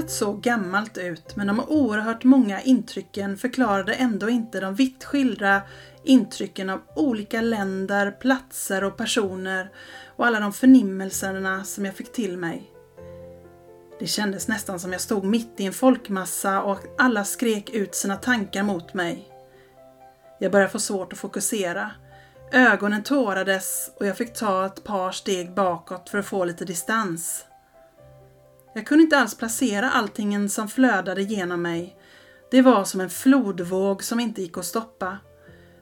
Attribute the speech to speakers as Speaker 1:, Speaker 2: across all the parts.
Speaker 1: Huset såg gammalt ut men de oerhört många intrycken förklarade ändå inte de vitt skilda intrycken av olika länder, platser och personer och alla de förnimmelserna som jag fick till mig. Det kändes nästan som jag stod mitt i en folkmassa och alla skrek ut sina tankar mot mig. Jag började få svårt att fokusera. Ögonen tårades och jag fick ta ett par steg bakåt för att få lite distans. Jag kunde inte alls placera allting som flödade genom mig. Det var som en flodvåg som inte gick att stoppa.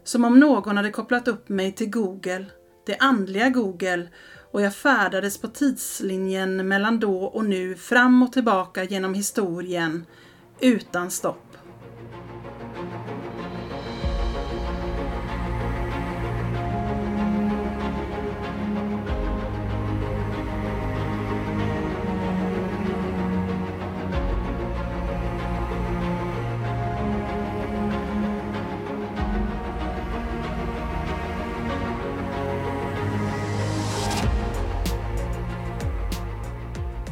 Speaker 1: Som om någon hade kopplat upp mig till Google, det andliga Google, och jag färdades på tidslinjen mellan då och nu fram och tillbaka genom historien utan stopp.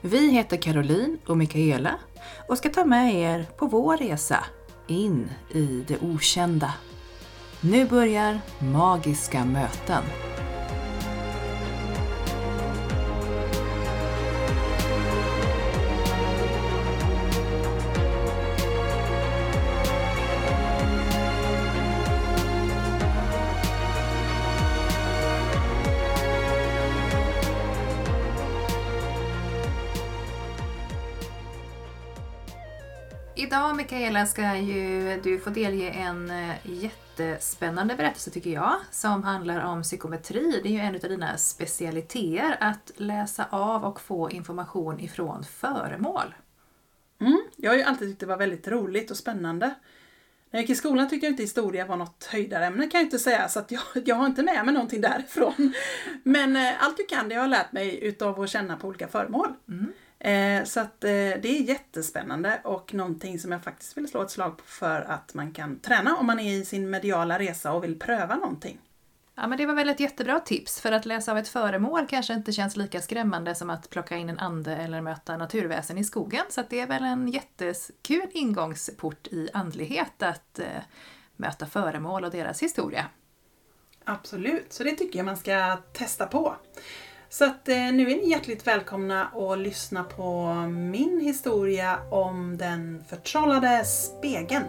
Speaker 2: Vi heter Caroline och Mikaela och ska ta med er på vår resa in i det okända. Nu börjar Magiska möten. Mikaela ska ju du få delge en eh, jättespännande berättelse tycker jag som handlar om psykometri. Det är ju en av dina specialiteter att läsa av och få information ifrån föremål.
Speaker 1: Mm, jag har ju alltid tyckt det var väldigt roligt och spännande. När jag gick i skolan tyckte jag inte historia var något höjdarämne kan jag inte säga så att jag, jag har inte med mig någonting därifrån. Men eh, allt du kan det har jag lärt mig utav att känna på olika föremål. Mm. Eh, så att eh, det är jättespännande och någonting som jag faktiskt vill slå ett slag för att man kan träna om man är i sin mediala resa och vill pröva någonting.
Speaker 2: Ja men det var väl ett jättebra tips för att läsa av ett föremål kanske inte känns lika skrämmande som att plocka in en ande eller möta naturväsen i skogen. Så det är väl en jättekul ingångsport i andlighet att eh, möta föremål och deras historia.
Speaker 1: Absolut, så det tycker jag man ska testa på. Så att eh, nu är ni hjärtligt välkomna att lyssna på min historia om den förtrollade spegeln.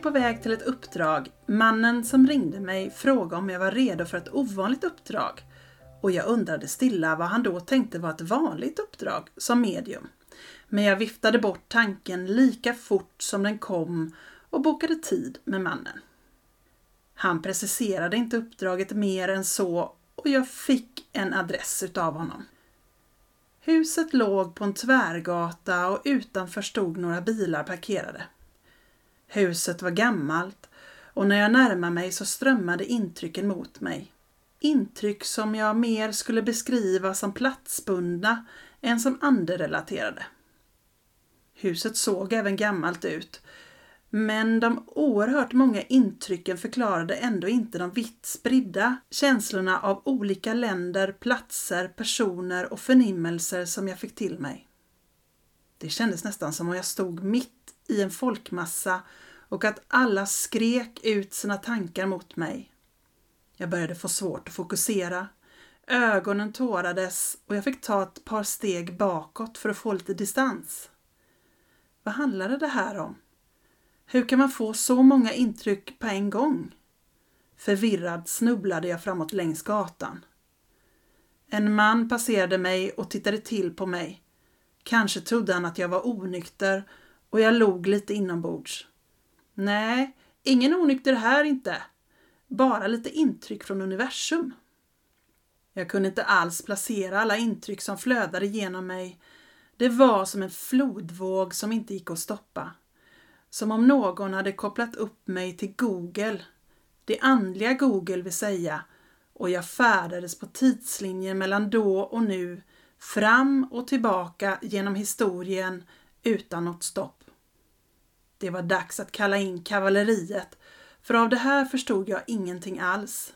Speaker 1: På väg till ett uppdrag. Mannen som ringde mig frågade om jag var redo för ett ovanligt uppdrag. Och jag undrade stilla vad han då tänkte var ett vanligt uppdrag som medium. Men jag viftade bort tanken lika fort som den kom och bokade tid med mannen. Han preciserade inte uppdraget mer än så och jag fick en adress utav honom. Huset låg på en tvärgata och utanför stod några bilar parkerade. Huset var gammalt och när jag närmade mig så strömmade intrycken mot mig. Intryck som jag mer skulle beskriva som platsbundna än som anderelaterade. Huset såg även gammalt ut, men de oerhört många intrycken förklarade ändå inte de vitt spridda känslorna av olika länder, platser, personer och förnimmelser som jag fick till mig. Det kändes nästan som om jag stod mitt i en folkmassa och att alla skrek ut sina tankar mot mig. Jag började få svårt att fokusera. Ögonen tårades och jag fick ta ett par steg bakåt för att få lite distans. Vad handlade det här om? Hur kan man få så många intryck på en gång? Förvirrad snubblade jag framåt längs gatan. En man passerade mig och tittade till på mig. Kanske trodde han att jag var onykter och jag log lite inombords. Nej, ingen onykter här inte. Bara lite intryck från universum. Jag kunde inte alls placera alla intryck som flödade genom mig. Det var som en flodvåg som inte gick att stoppa. Som om någon hade kopplat upp mig till Google. Det andliga Google vill säga. Och jag färdades på tidslinjen mellan då och nu, fram och tillbaka genom historien utan något stopp. Det var dags att kalla in kavalleriet, för av det här förstod jag ingenting alls.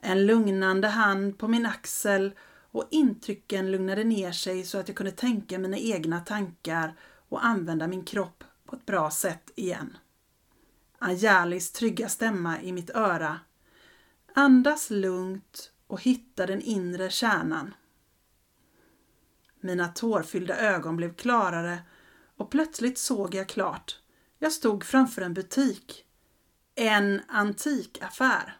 Speaker 1: En lugnande hand på min axel och intrycken lugnade ner sig så att jag kunde tänka mina egna tankar och använda min kropp på ett bra sätt igen. Anjalis trygga stämma i mitt öra. Andas lugnt och hitta den inre kärnan. Mina tårfyllda ögon blev klarare och plötsligt såg jag klart. Jag stod framför en butik. En antikaffär.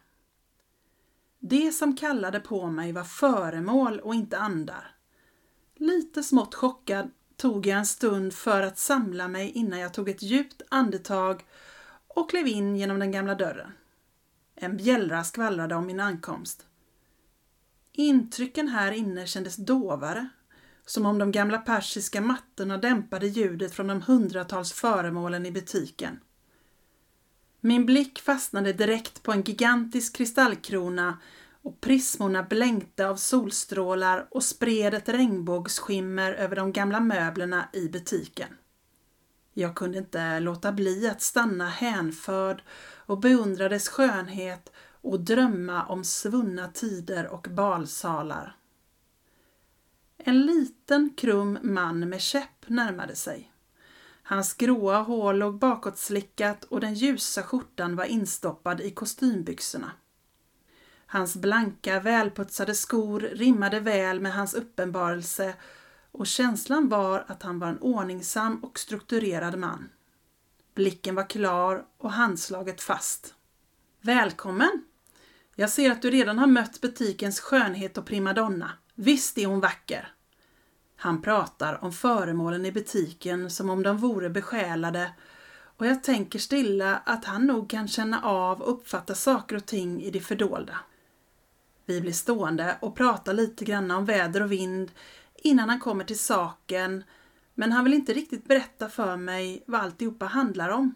Speaker 1: Det som kallade på mig var föremål och inte andar. Lite smått chockad tog jag en stund för att samla mig innan jag tog ett djupt andetag och klev in genom den gamla dörren. En bjällra skvallrade om min ankomst. Intrycken här inne kändes dovare, som om de gamla persiska mattorna dämpade ljudet från de hundratals föremålen i butiken. Min blick fastnade direkt på en gigantisk kristallkrona och prismorna blänkte av solstrålar och spred ett regnbågsskimmer över de gamla möblerna i butiken. Jag kunde inte låta bli att stanna hänförd och beundra dess skönhet och drömma om svunna tider och balsalar. En liten krum man med käpp närmade sig. Hans gråa hår låg bakåtslickat och den ljusa skjortan var instoppad i kostymbyxorna. Hans blanka, välputsade skor rimmade väl med hans uppenbarelse och känslan var att han var en ordningsam och strukturerad man. Blicken var klar och handslaget fast. Välkommen! Jag ser att du redan har mött butikens skönhet och primadonna. Visst är hon vacker! Han pratar om föremålen i butiken som om de vore besjälade och jag tänker stilla att han nog kan känna av och uppfatta saker och ting i det fördolda. Vi blir stående och pratar lite grann om väder och vind innan han kommer till saken men han vill inte riktigt berätta för mig vad alltihopa handlar om.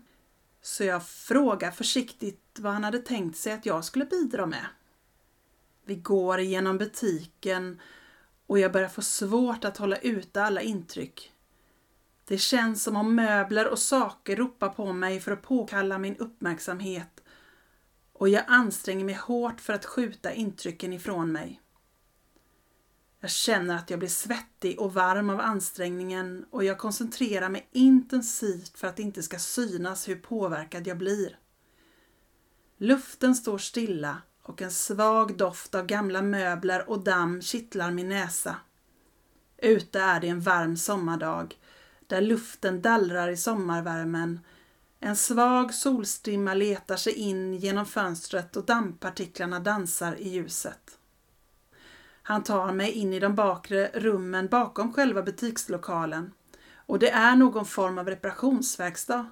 Speaker 1: Så jag frågar försiktigt vad han hade tänkt sig att jag skulle bidra med. Vi går igenom butiken och jag börjar få svårt att hålla ute alla intryck. Det känns som om möbler och saker ropar på mig för att påkalla min uppmärksamhet och jag anstränger mig hårt för att skjuta intrycken ifrån mig. Jag känner att jag blir svettig och varm av ansträngningen och jag koncentrerar mig intensivt för att det inte ska synas hur påverkad jag blir. Luften står stilla och en svag doft av gamla möbler och damm kittlar min näsa. Ute är det en varm sommardag där luften dallrar i sommarvärmen. En svag solstrimma letar sig in genom fönstret och dammpartiklarna dansar i ljuset. Han tar mig in i de bakre rummen bakom själva butikslokalen och det är någon form av reparationsverkstad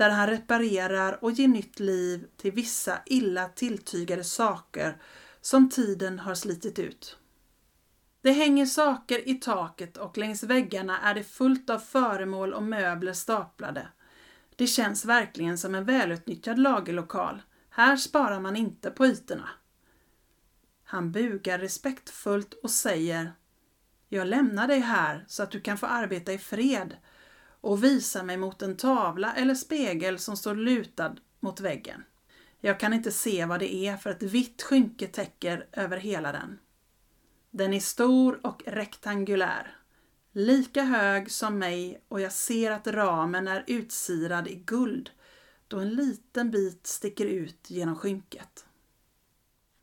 Speaker 1: där han reparerar och ger nytt liv till vissa illa tilltygade saker som tiden har slitit ut. Det hänger saker i taket och längs väggarna är det fullt av föremål och möbler staplade. Det känns verkligen som en välutnyttjad lagerlokal. Här sparar man inte på ytorna. Han bugar respektfullt och säger Jag lämnar dig här så att du kan få arbeta i fred och visar mig mot en tavla eller spegel som står lutad mot väggen. Jag kan inte se vad det är för ett vitt skynke täcker över hela den. Den är stor och rektangulär. Lika hög som mig och jag ser att ramen är utsirad i guld då en liten bit sticker ut genom skynket.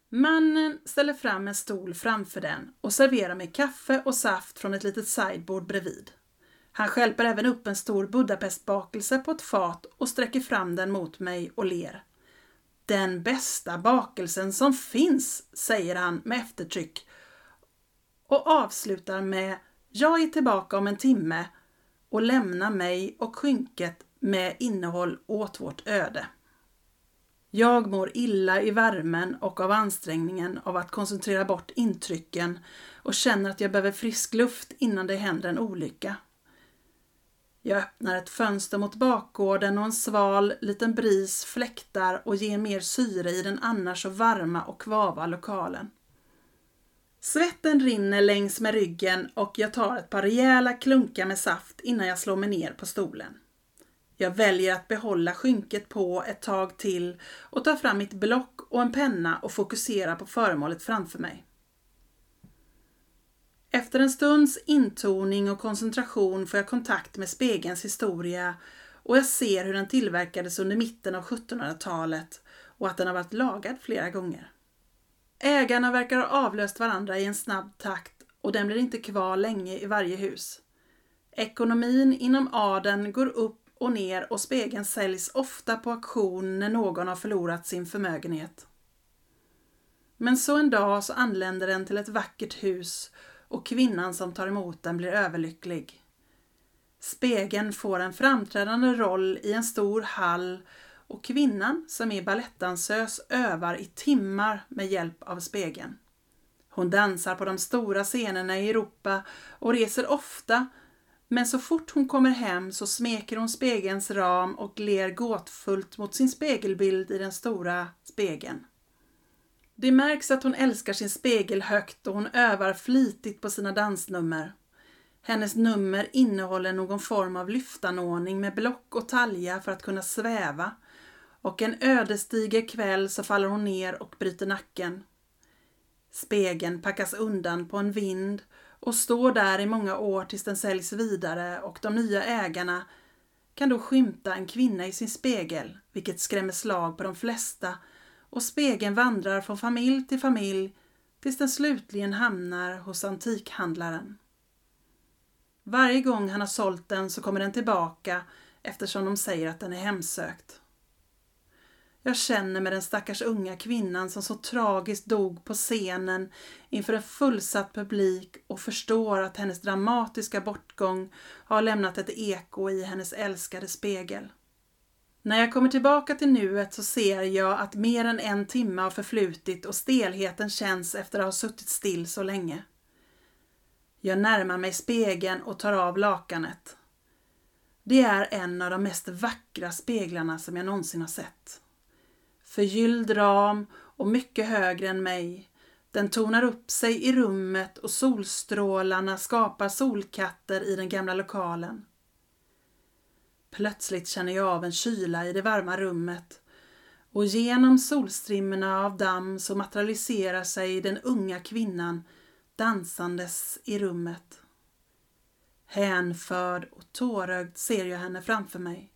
Speaker 1: Mannen ställer fram en stol framför den och serverar mig kaffe och saft från ett litet sideboard bredvid. Han skälper även upp en stor budapestbakelse på ett fat och sträcker fram den mot mig och ler. Den bästa bakelsen som finns, säger han med eftertryck och avslutar med Jag är tillbaka om en timme och lämna mig och skynket med innehåll åt vårt öde. Jag mår illa i värmen och av ansträngningen av att koncentrera bort intrycken och känner att jag behöver frisk luft innan det händer en olycka. Jag öppnar ett fönster mot bakgården och en sval liten bris fläktar och ger mer syre i den annars så varma och kvava lokalen. Svetten rinner längs med ryggen och jag tar ett par rejäla klunkar med saft innan jag slår mig ner på stolen. Jag väljer att behålla skynket på ett tag till och tar fram mitt block och en penna och fokuserar på föremålet framför mig. Efter en stunds intoning och koncentration får jag kontakt med spegelns historia och jag ser hur den tillverkades under mitten av 1700-talet och att den har varit lagad flera gånger. Ägarna verkar ha avlöst varandra i en snabb takt och den blir inte kvar länge i varje hus. Ekonomin inom adeln går upp och ner och spegeln säljs ofta på auktion när någon har förlorat sin förmögenhet. Men så en dag så anländer den till ett vackert hus och kvinnan som tar emot den blir överlycklig. Spegeln får en framträdande roll i en stor hall och kvinnan som är balettdansös övar i timmar med hjälp av spegeln. Hon dansar på de stora scenerna i Europa och reser ofta men så fort hon kommer hem så smeker hon spegelns ram och ler gåtfullt mot sin spegelbild i den stora spegeln. Det märks att hon älskar sin spegel högt och hon övar flitigt på sina dansnummer. Hennes nummer innehåller någon form av lyftanordning med block och talja för att kunna sväva och en ödesdiger kväll så faller hon ner och bryter nacken. Spegeln packas undan på en vind och står där i många år tills den säljs vidare och de nya ägarna kan då skymta en kvinna i sin spegel, vilket skrämmer slag på de flesta och spegeln vandrar från familj till familj tills den slutligen hamnar hos antikhandlaren. Varje gång han har sålt den så kommer den tillbaka eftersom de säger att den är hemsökt. Jag känner med den stackars unga kvinnan som så tragiskt dog på scenen inför en fullsatt publik och förstår att hennes dramatiska bortgång har lämnat ett eko i hennes älskade spegel. När jag kommer tillbaka till nuet så ser jag att mer än en timme har förflutit och stelheten känns efter att ha suttit still så länge. Jag närmar mig spegeln och tar av lakanet. Det är en av de mest vackra speglarna som jag någonsin har sett förgylld ram och mycket högre än mig. Den tonar upp sig i rummet och solstrålarna skapar solkatter i den gamla lokalen. Plötsligt känner jag av en kyla i det varma rummet och genom solstrimmorna av damm så materialiserar sig den unga kvinnan dansandes i rummet. Hänförd och tårögd ser jag henne framför mig.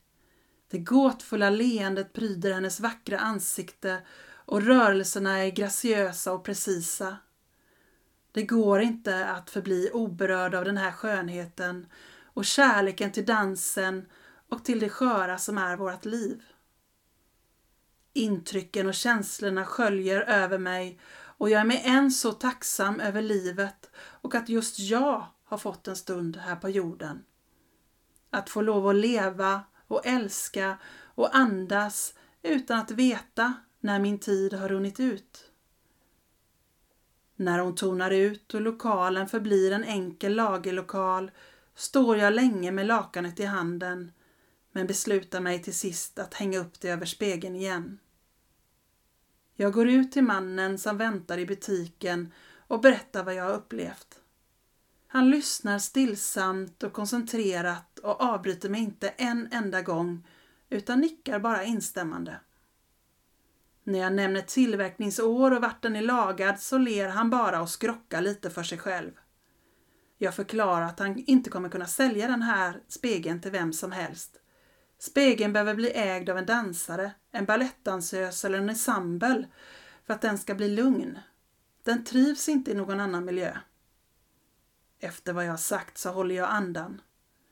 Speaker 1: Det gåtfulla leendet pryder hennes vackra ansikte och rörelserna är graciösa och precisa. Det går inte att förbli oberörd av den här skönheten och kärleken till dansen och till det sköra som är vårt liv. Intrycken och känslorna sköljer över mig och jag är med än så tacksam över livet och att just jag har fått en stund här på jorden. Att få lov att leva och älska och andas utan att veta när min tid har runnit ut. När hon tonar ut och lokalen förblir en enkel lagerlokal står jag länge med lakanet i handen men beslutar mig till sist att hänga upp det över spegeln igen. Jag går ut till mannen som väntar i butiken och berättar vad jag har upplevt. Han lyssnar stillsamt och koncentrerat och avbryter mig inte en enda gång utan nickar bara instämmande. När jag nämner tillverkningsår och vart den är lagad så ler han bara och skrockar lite för sig själv. Jag förklarar att han inte kommer kunna sälja den här spegeln till vem som helst. Spegeln behöver bli ägd av en dansare, en balettdansös eller en ensemble för att den ska bli lugn. Den trivs inte i någon annan miljö. Efter vad jag sagt så håller jag andan.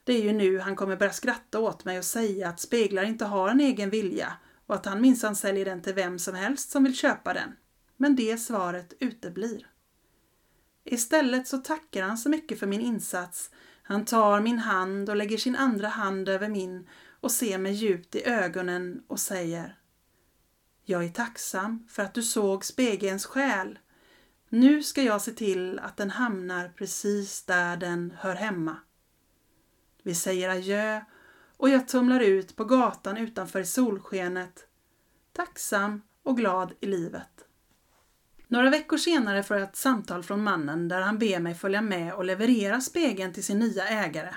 Speaker 1: Det är ju nu han kommer börja skratta åt mig och säga att speglar inte har en egen vilja och att han minsann säljer den till vem som helst som vill köpa den. Men det svaret uteblir. Istället så tackar han så mycket för min insats. Han tar min hand och lägger sin andra hand över min och ser mig djupt i ögonen och säger Jag är tacksam för att du såg spegelns själ. Nu ska jag se till att den hamnar precis där den hör hemma. Vi säger adjö och jag tumlar ut på gatan utanför solskenet, tacksam och glad i livet. Några veckor senare får jag ett samtal från mannen där han ber mig följa med och leverera spegeln till sin nya ägare.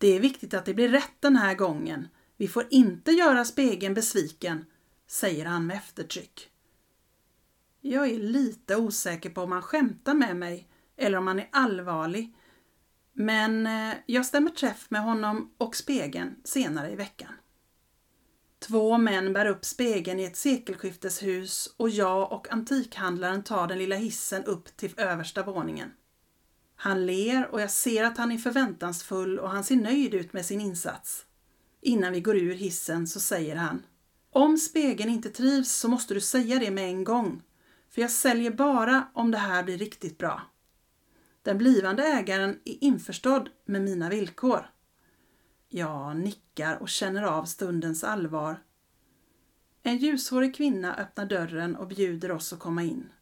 Speaker 1: Det är viktigt att det blir rätt den här gången. Vi får inte göra spegeln besviken, säger han med eftertryck. Jag är lite osäker på om han skämtar med mig eller om han är allvarlig. Men eh, jag stämmer träff med honom och spegeln senare i veckan. Två män bär upp spegeln i ett sekelskifteshus och jag och antikhandlaren tar den lilla hissen upp till översta våningen. Han ler och jag ser att han är förväntansfull och han ser nöjd ut med sin insats. Innan vi går ur hissen så säger han Om spegeln inte trivs så måste du säga det med en gång. För jag säljer bara om det här blir riktigt bra. Den blivande ägaren är införstådd med mina villkor. Jag nickar och känner av stundens allvar. En ljushårig kvinna öppnar dörren och bjuder oss att komma in.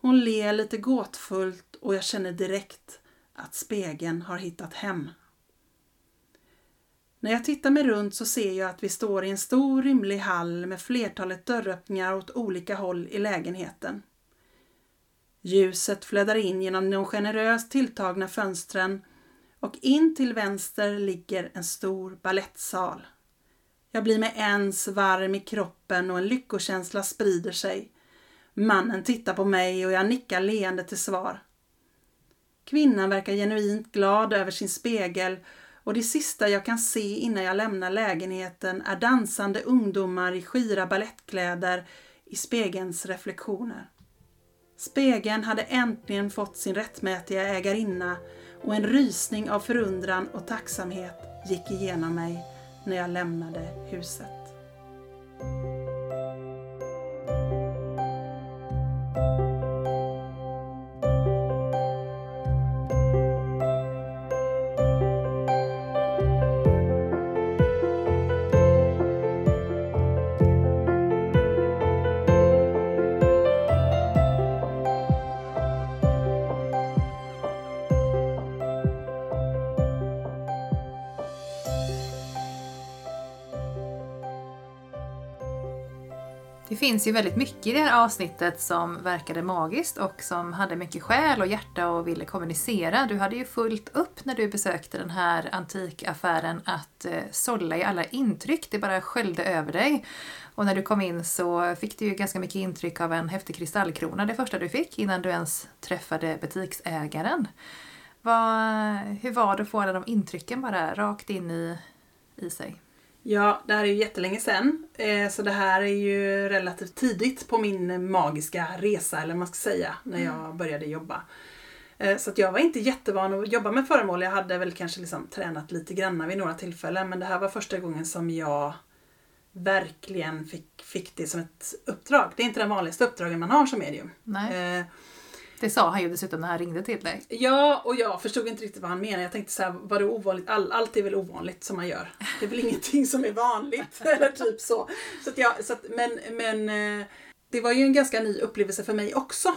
Speaker 1: Hon ler lite gåtfullt och jag känner direkt att spegeln har hittat hem. När jag tittar mig runt så ser jag att vi står i en stor rymlig hall med flertalet dörröppningar åt olika håll i lägenheten. Ljuset flödar in genom de generöst tilltagna fönstren och in till vänster ligger en stor ballettsal. Jag blir med ens varm i kroppen och en lyckokänsla sprider sig. Mannen tittar på mig och jag nickar leende till svar. Kvinnan verkar genuint glad över sin spegel och det sista jag kan se innan jag lämnar lägenheten är dansande ungdomar i skira ballettkläder i spegelns reflektioner. Spegeln hade äntligen fått sin rättmätiga ägarinna och en rysning av förundran och tacksamhet gick igenom mig när jag lämnade huset.
Speaker 2: Finns ju väldigt mycket i det här avsnittet som verkade magiskt och som hade mycket själ och hjärta och ville kommunicera. Du hade ju fullt upp när du besökte den här antikaffären att eh, sålla i alla intryck. Det bara sköljde över dig. Och när du kom in så fick du ju ganska mycket intryck av en häftig kristallkrona, det första du fick, innan du ens träffade butiksägaren. Vad, hur var det att få alla de intrycken bara rakt in i, i sig?
Speaker 1: Ja, det här är ju jättelänge sedan. eh, Så det här är ju relativt tidigt på min magiska resa, eller vad man ska säga, när jag började jobba. Eh, Så att jag var inte jättevan att jobba med föremål. Jag hade väl kanske liksom tränat lite grann vid några tillfällen. Men det här var första gången som jag verkligen fick, fick det som ett uppdrag. Det är inte den vanligaste uppdragen man har som medium.
Speaker 2: Nej. Det sa han ju dessutom när han ringde till dig.
Speaker 1: Ja, och jag förstod inte riktigt vad han menade. Jag tänkte så här, var det ovanligt? All, allt är väl ovanligt som man gör. Det är väl ingenting som är vanligt. Eller typ så. så, att jag, så att, men men eh, det var ju en ganska ny upplevelse för mig också.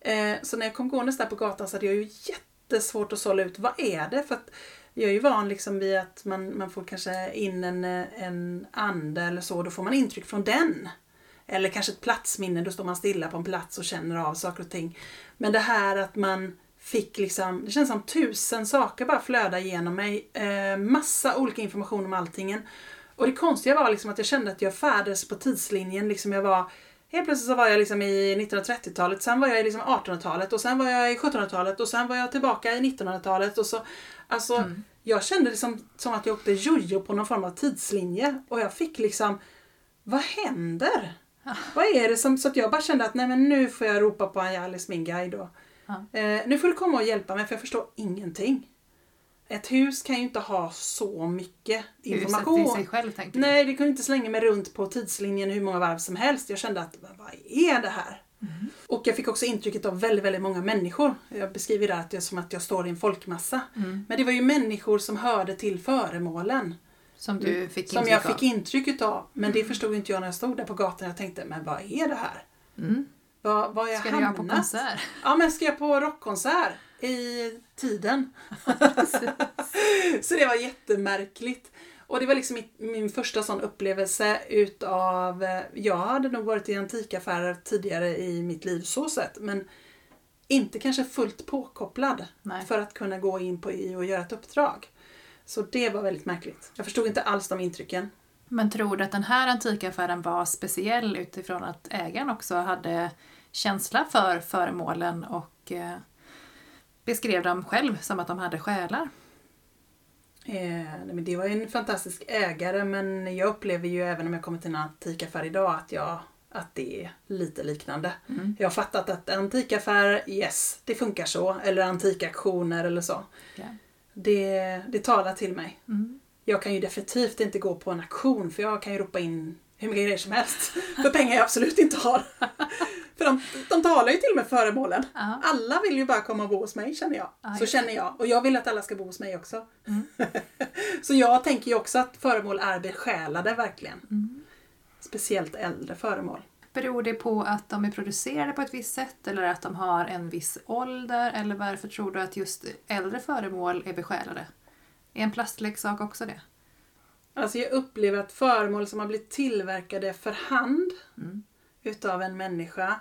Speaker 1: Eh, så när jag kom gåendes där på gatan så hade jag ju jättesvårt att sålla ut vad är det? För att jag är ju van liksom vid att man, man får kanske in en, eh, en ande eller så, då får man intryck från den. Eller kanske ett platsminne, då står man stilla på en plats och känner av saker och ting. Men det här att man fick liksom, det känns som tusen saker bara flöda igenom mig. Eh, massa olika information om alltingen. Och det konstiga var liksom att jag kände att jag färdades på tidslinjen. Liksom jag var, helt plötsligt så var jag liksom i 1930-talet, sen var jag i liksom 1800-talet och sen var jag i 1700-talet och sen var jag tillbaka i 1900-talet. Och så, alltså,
Speaker 2: Mm.
Speaker 1: Jag kände det som, som att jag åkte jojo på någon form av tidslinje och jag fick liksom, vad händer? Vad är det som, så att jag bara kände att nej men nu får jag ropa på Anjalis, min guide då.
Speaker 2: Ja.
Speaker 1: Eh, nu får du komma och hjälpa mig för jag förstår ingenting. Ett hus kan ju inte ha så mycket information.
Speaker 2: Huset i sig själv tänker du?
Speaker 1: Nej, det kunde inte slänga mig runt på tidslinjen hur många varv som helst. Jag kände att, vad är det här?
Speaker 2: Mm.
Speaker 1: Och jag fick också intrycket av väldigt, väldigt många människor. Jag beskriver det att är som att jag står i en folkmassa.
Speaker 2: Mm.
Speaker 1: Men det var ju människor som hörde till föremålen.
Speaker 2: Som du fick
Speaker 1: Som jag fick intrycket av. Men det förstod inte jag när jag stod där på gatan. Jag tänkte, men vad är det här?
Speaker 2: Mm.
Speaker 1: Vad, vad har jag
Speaker 2: Ska du göra på
Speaker 1: hamnat?
Speaker 2: konsert?
Speaker 1: Ja, men ska jag på rockkonsert i tiden. så det var jättemärkligt. Och det var liksom min första sån upplevelse utav, eh, jag hade nog varit i antikaffärer tidigare i mitt liv så sett, men inte kanske fullt påkopplad
Speaker 2: Nej.
Speaker 1: för att kunna gå in på i och göra ett uppdrag. Så det var väldigt märkligt. Jag förstod inte alls de intrycken.
Speaker 2: Men tror du att den här antikaffären var speciell utifrån att ägaren också hade känsla för föremålen och eh, beskrev dem själv som att de hade själar?
Speaker 1: Eh, nej, men det var ju en fantastisk ägare men jag upplever ju även om jag kommer till en antikaffär idag att, jag, att det är lite liknande.
Speaker 2: Mm.
Speaker 1: Jag har fattat att antikaffär, yes, det funkar så. Eller antikaktioner eller så.
Speaker 2: Ja.
Speaker 1: Det, det talar till mig.
Speaker 2: Mm.
Speaker 1: Jag kan ju definitivt inte gå på en auktion för jag kan ju ropa in hur mycket grejer som helst. För pengar jag absolut inte har. för de, de talar ju till och med föremålen.
Speaker 2: Ja.
Speaker 1: Alla vill ju bara komma och bo hos mig känner jag.
Speaker 2: Ja,
Speaker 1: så
Speaker 2: just
Speaker 1: känner jag. Och jag vill att alla ska bo hos mig också.
Speaker 2: Mm.
Speaker 1: så jag tänker ju också att föremål är besjälade verkligen.
Speaker 2: Mm.
Speaker 1: Speciellt äldre föremål.
Speaker 2: Beror det på att de är producerade på ett visst sätt eller att de har en viss ålder? Eller varför tror du att just äldre föremål är besjälade? Är en plastleksak också det?
Speaker 1: Alltså jag upplever att föremål som har blivit tillverkade för hand
Speaker 2: Mm.
Speaker 1: utav en människa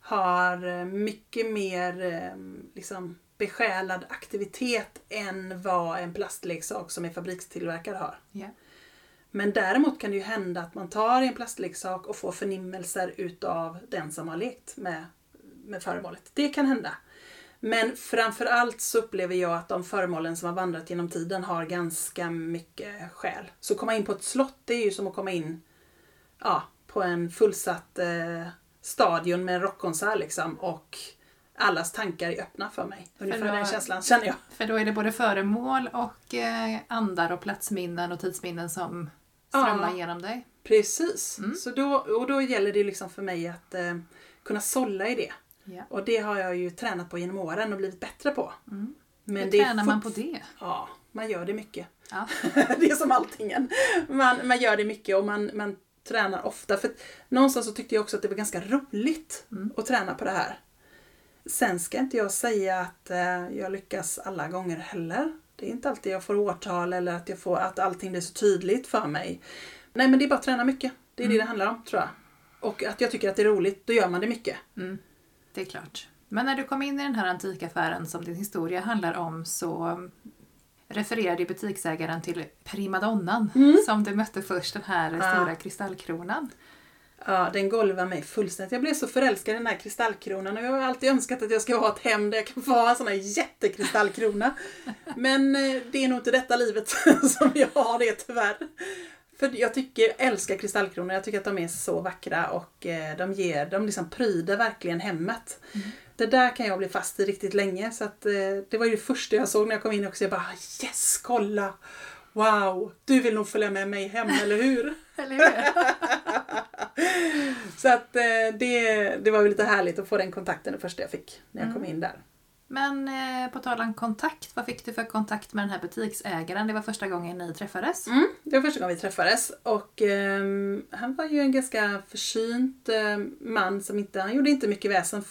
Speaker 1: har eh, mycket mer eh, liksom, besjälad aktivitet än vad en plastleksak som är fabrikstillverkad har.
Speaker 2: Ja.
Speaker 1: Men däremot kan det ju hända att man tar en plastleksak och får förnimmelser utav den som har lekt med, med föremålet. Det kan hända. Men framförallt så upplever jag att de föremålen som har vandrat genom tiden har ganska mycket själ. Så komma in på ett slott det är ju som att komma in ja, på en fullsatt eh, stadion med en rockkonsert liksom och allas tankar är öppna för mig. Ungefär
Speaker 2: då-
Speaker 1: den känslan känner jag.
Speaker 2: För då är det både föremål och eh, andar och platsminnen och tidsminnen som strömmar
Speaker 1: Ja.
Speaker 2: genom dig.
Speaker 1: Precis.
Speaker 2: Mm.
Speaker 1: Så då, och då gäller det liksom för mig att eh, kunna sålla i det.
Speaker 2: Ja.
Speaker 1: Och det har jag ju tränat på genom åren och blivit bättre på.
Speaker 2: Mm.
Speaker 1: Men
Speaker 2: Hur
Speaker 1: det
Speaker 2: tränar man på det?
Speaker 1: Ja, man gör det mycket.
Speaker 2: Ja.
Speaker 1: det är som alltingen. Man, man gör det mycket och man, man tränar ofta. För någonstans så tyckte jag också att det var ganska roligt
Speaker 2: Mm.
Speaker 1: att träna på det här. Sen ska inte jag säga att eh, jag lyckas alla gånger heller. Det är inte alltid jag får årtal eller att, jag får, att allting blir så tydligt för mig. Nej men det är bara att träna mycket. Det är
Speaker 2: Mm.
Speaker 1: det det handlar om tror jag. Och att jag tycker att det är roligt, då gör man det mycket.
Speaker 2: Mm, det är klart. Men när du kom in i den här antikaffären som din historia handlar om så refererade butiksägaren till primadonnan som du mötte först, den här
Speaker 1: Ja.
Speaker 2: stora kristallkronan.
Speaker 1: Ja, den golvar mig fullständigt. Jag blev så förälskad i den här kristallkronan och jag har alltid önskat att jag ska ha ett hem där jag kan få ha en sån här jättekristallkrona. Men eh, det är nog inte detta livet som jag har det tyvärr. För jag tycker, jag älskar kristallkronor. Jag tycker att de är så vackra och eh, de ger, de liksom pryder verkligen hemmet. Det där kan jag bli fast i riktigt länge. Så att, eh, det var ju det första jag såg när jag kom in också. Jag bara yes, kolla! Wow! Du vill nog följa med mig hem, eller hur?
Speaker 2: Eller hur?
Speaker 1: Så att eh, det, det var lite härligt att få den kontakten det första jag fick när jag kom in där.
Speaker 2: Men eh, på tal om kontakt, vad fick du för kontakt med den här butiksägaren? Det var första gången ni träffades.
Speaker 1: Mm, det var första gången vi träffades och ehm, han var ju en ganska försynt eh, man som inte, han gjorde inte mycket väsen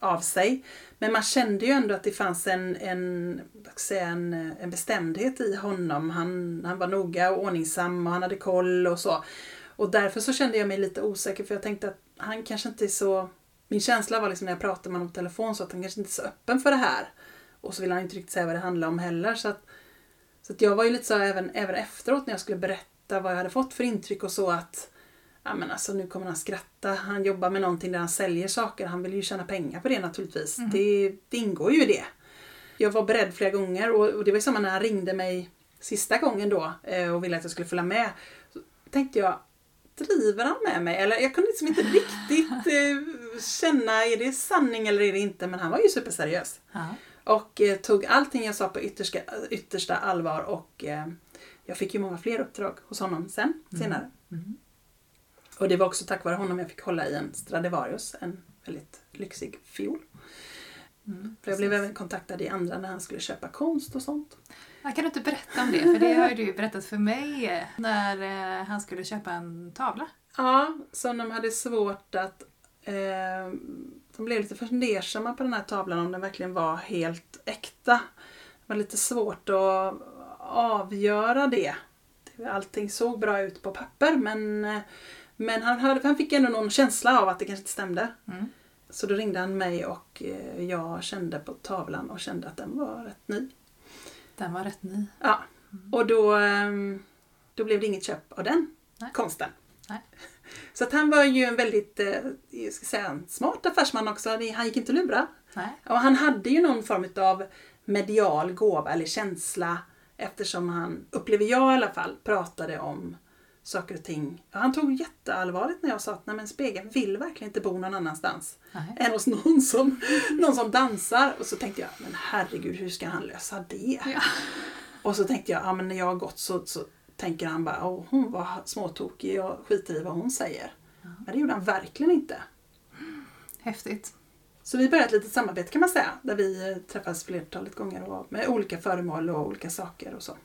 Speaker 1: av sig. Men man kände ju ändå att det fanns en, en, säga, en, en bestämdhet i honom. Han, han var noga och ordningsam och han hade koll och så. Och därför så kände jag mig lite osäker för jag tänkte att han kanske inte är så... Min känsla var liksom när jag pratade med honom på telefon så att han kanske inte är så öppen för det här. Och så ville han inte riktigt säga vad det handlade om heller. Så att, så att jag var ju lite så även, även efteråt när jag skulle berätta vad jag hade fått för intryck och så att Ja men alltså nu kommer han skratta. Han jobbar med någonting där han säljer saker. Han vill ju tjäna pengar på det naturligtvis. Det, det ingår ju i det. Jag var beredd flera gånger och, och det var samma när han ringde mig sista gången då eh, och ville att jag skulle följa med. Så tänkte jag, driver han med mig? Eller jag kunde liksom inte riktigt eh, känna, är det sanning eller är det inte? Men han var ju superseriös.
Speaker 2: Ja.
Speaker 1: Och eh, tog allting jag sa på yttersta, yttersta allvar och eh, jag fick ju många fler uppdrag hos honom sen, senare.
Speaker 2: Mm.
Speaker 1: Och det var också tack vare honom jag fick hålla i en Stradivarius, en väldigt lyxig fiol.
Speaker 2: Mm,
Speaker 1: För jag blev även kontaktad i andra när han skulle köpa konst och sånt.
Speaker 2: Ja, Kan du inte berätta om det? För det har ju du berättat för mig eh, när eh, han skulle köpa en tavla.
Speaker 1: Ja, som de hade svårt att... Eh, de blev lite fundersamma på den här tavlan om den verkligen var helt äkta. Det var lite svårt att avgöra det. Det- Allting såg bra ut på papper men, eh, men han, hörde, han fick ändå någon känsla av att det kanske inte stämde.
Speaker 2: Mm.
Speaker 1: Så då ringde han mig och eh, jag kände på tavlan och kände att den var rätt ny.
Speaker 2: Den var rätt ny.
Speaker 1: Ja, och då, ehm, då blev det inget köp av den
Speaker 2: Nej.
Speaker 1: konsten.
Speaker 2: Nej.
Speaker 1: Så att han var ju en väldigt eh, jag ska säga, en smart affärsman också. Han gick inte att lura.
Speaker 2: Nej.
Speaker 1: Och han hade ju någon form av medial gåva eller känsla eftersom han, upplever jag i alla fall, pratade om saker och ting. Ja, Han tog jätteallvarligt när jag sa att Nej, men spegeln vill verkligen inte bo någon annanstans
Speaker 2: Nej.
Speaker 1: än hos någon som, någon som dansar. Och så tänkte jag, men herregud, hur ska han lösa det?
Speaker 2: Ja.
Speaker 1: Och så tänkte jag, ja men när jag har gått så, så tänker han bara, åh hon var småtokig, jag skiter i vad hon säger. Men det gjorde han verkligen inte.
Speaker 2: Häftigt.
Speaker 1: Så vi började ett litet samarbete kan man säga, där vi träffades flertalet gånger och med olika föremål och olika saker och så.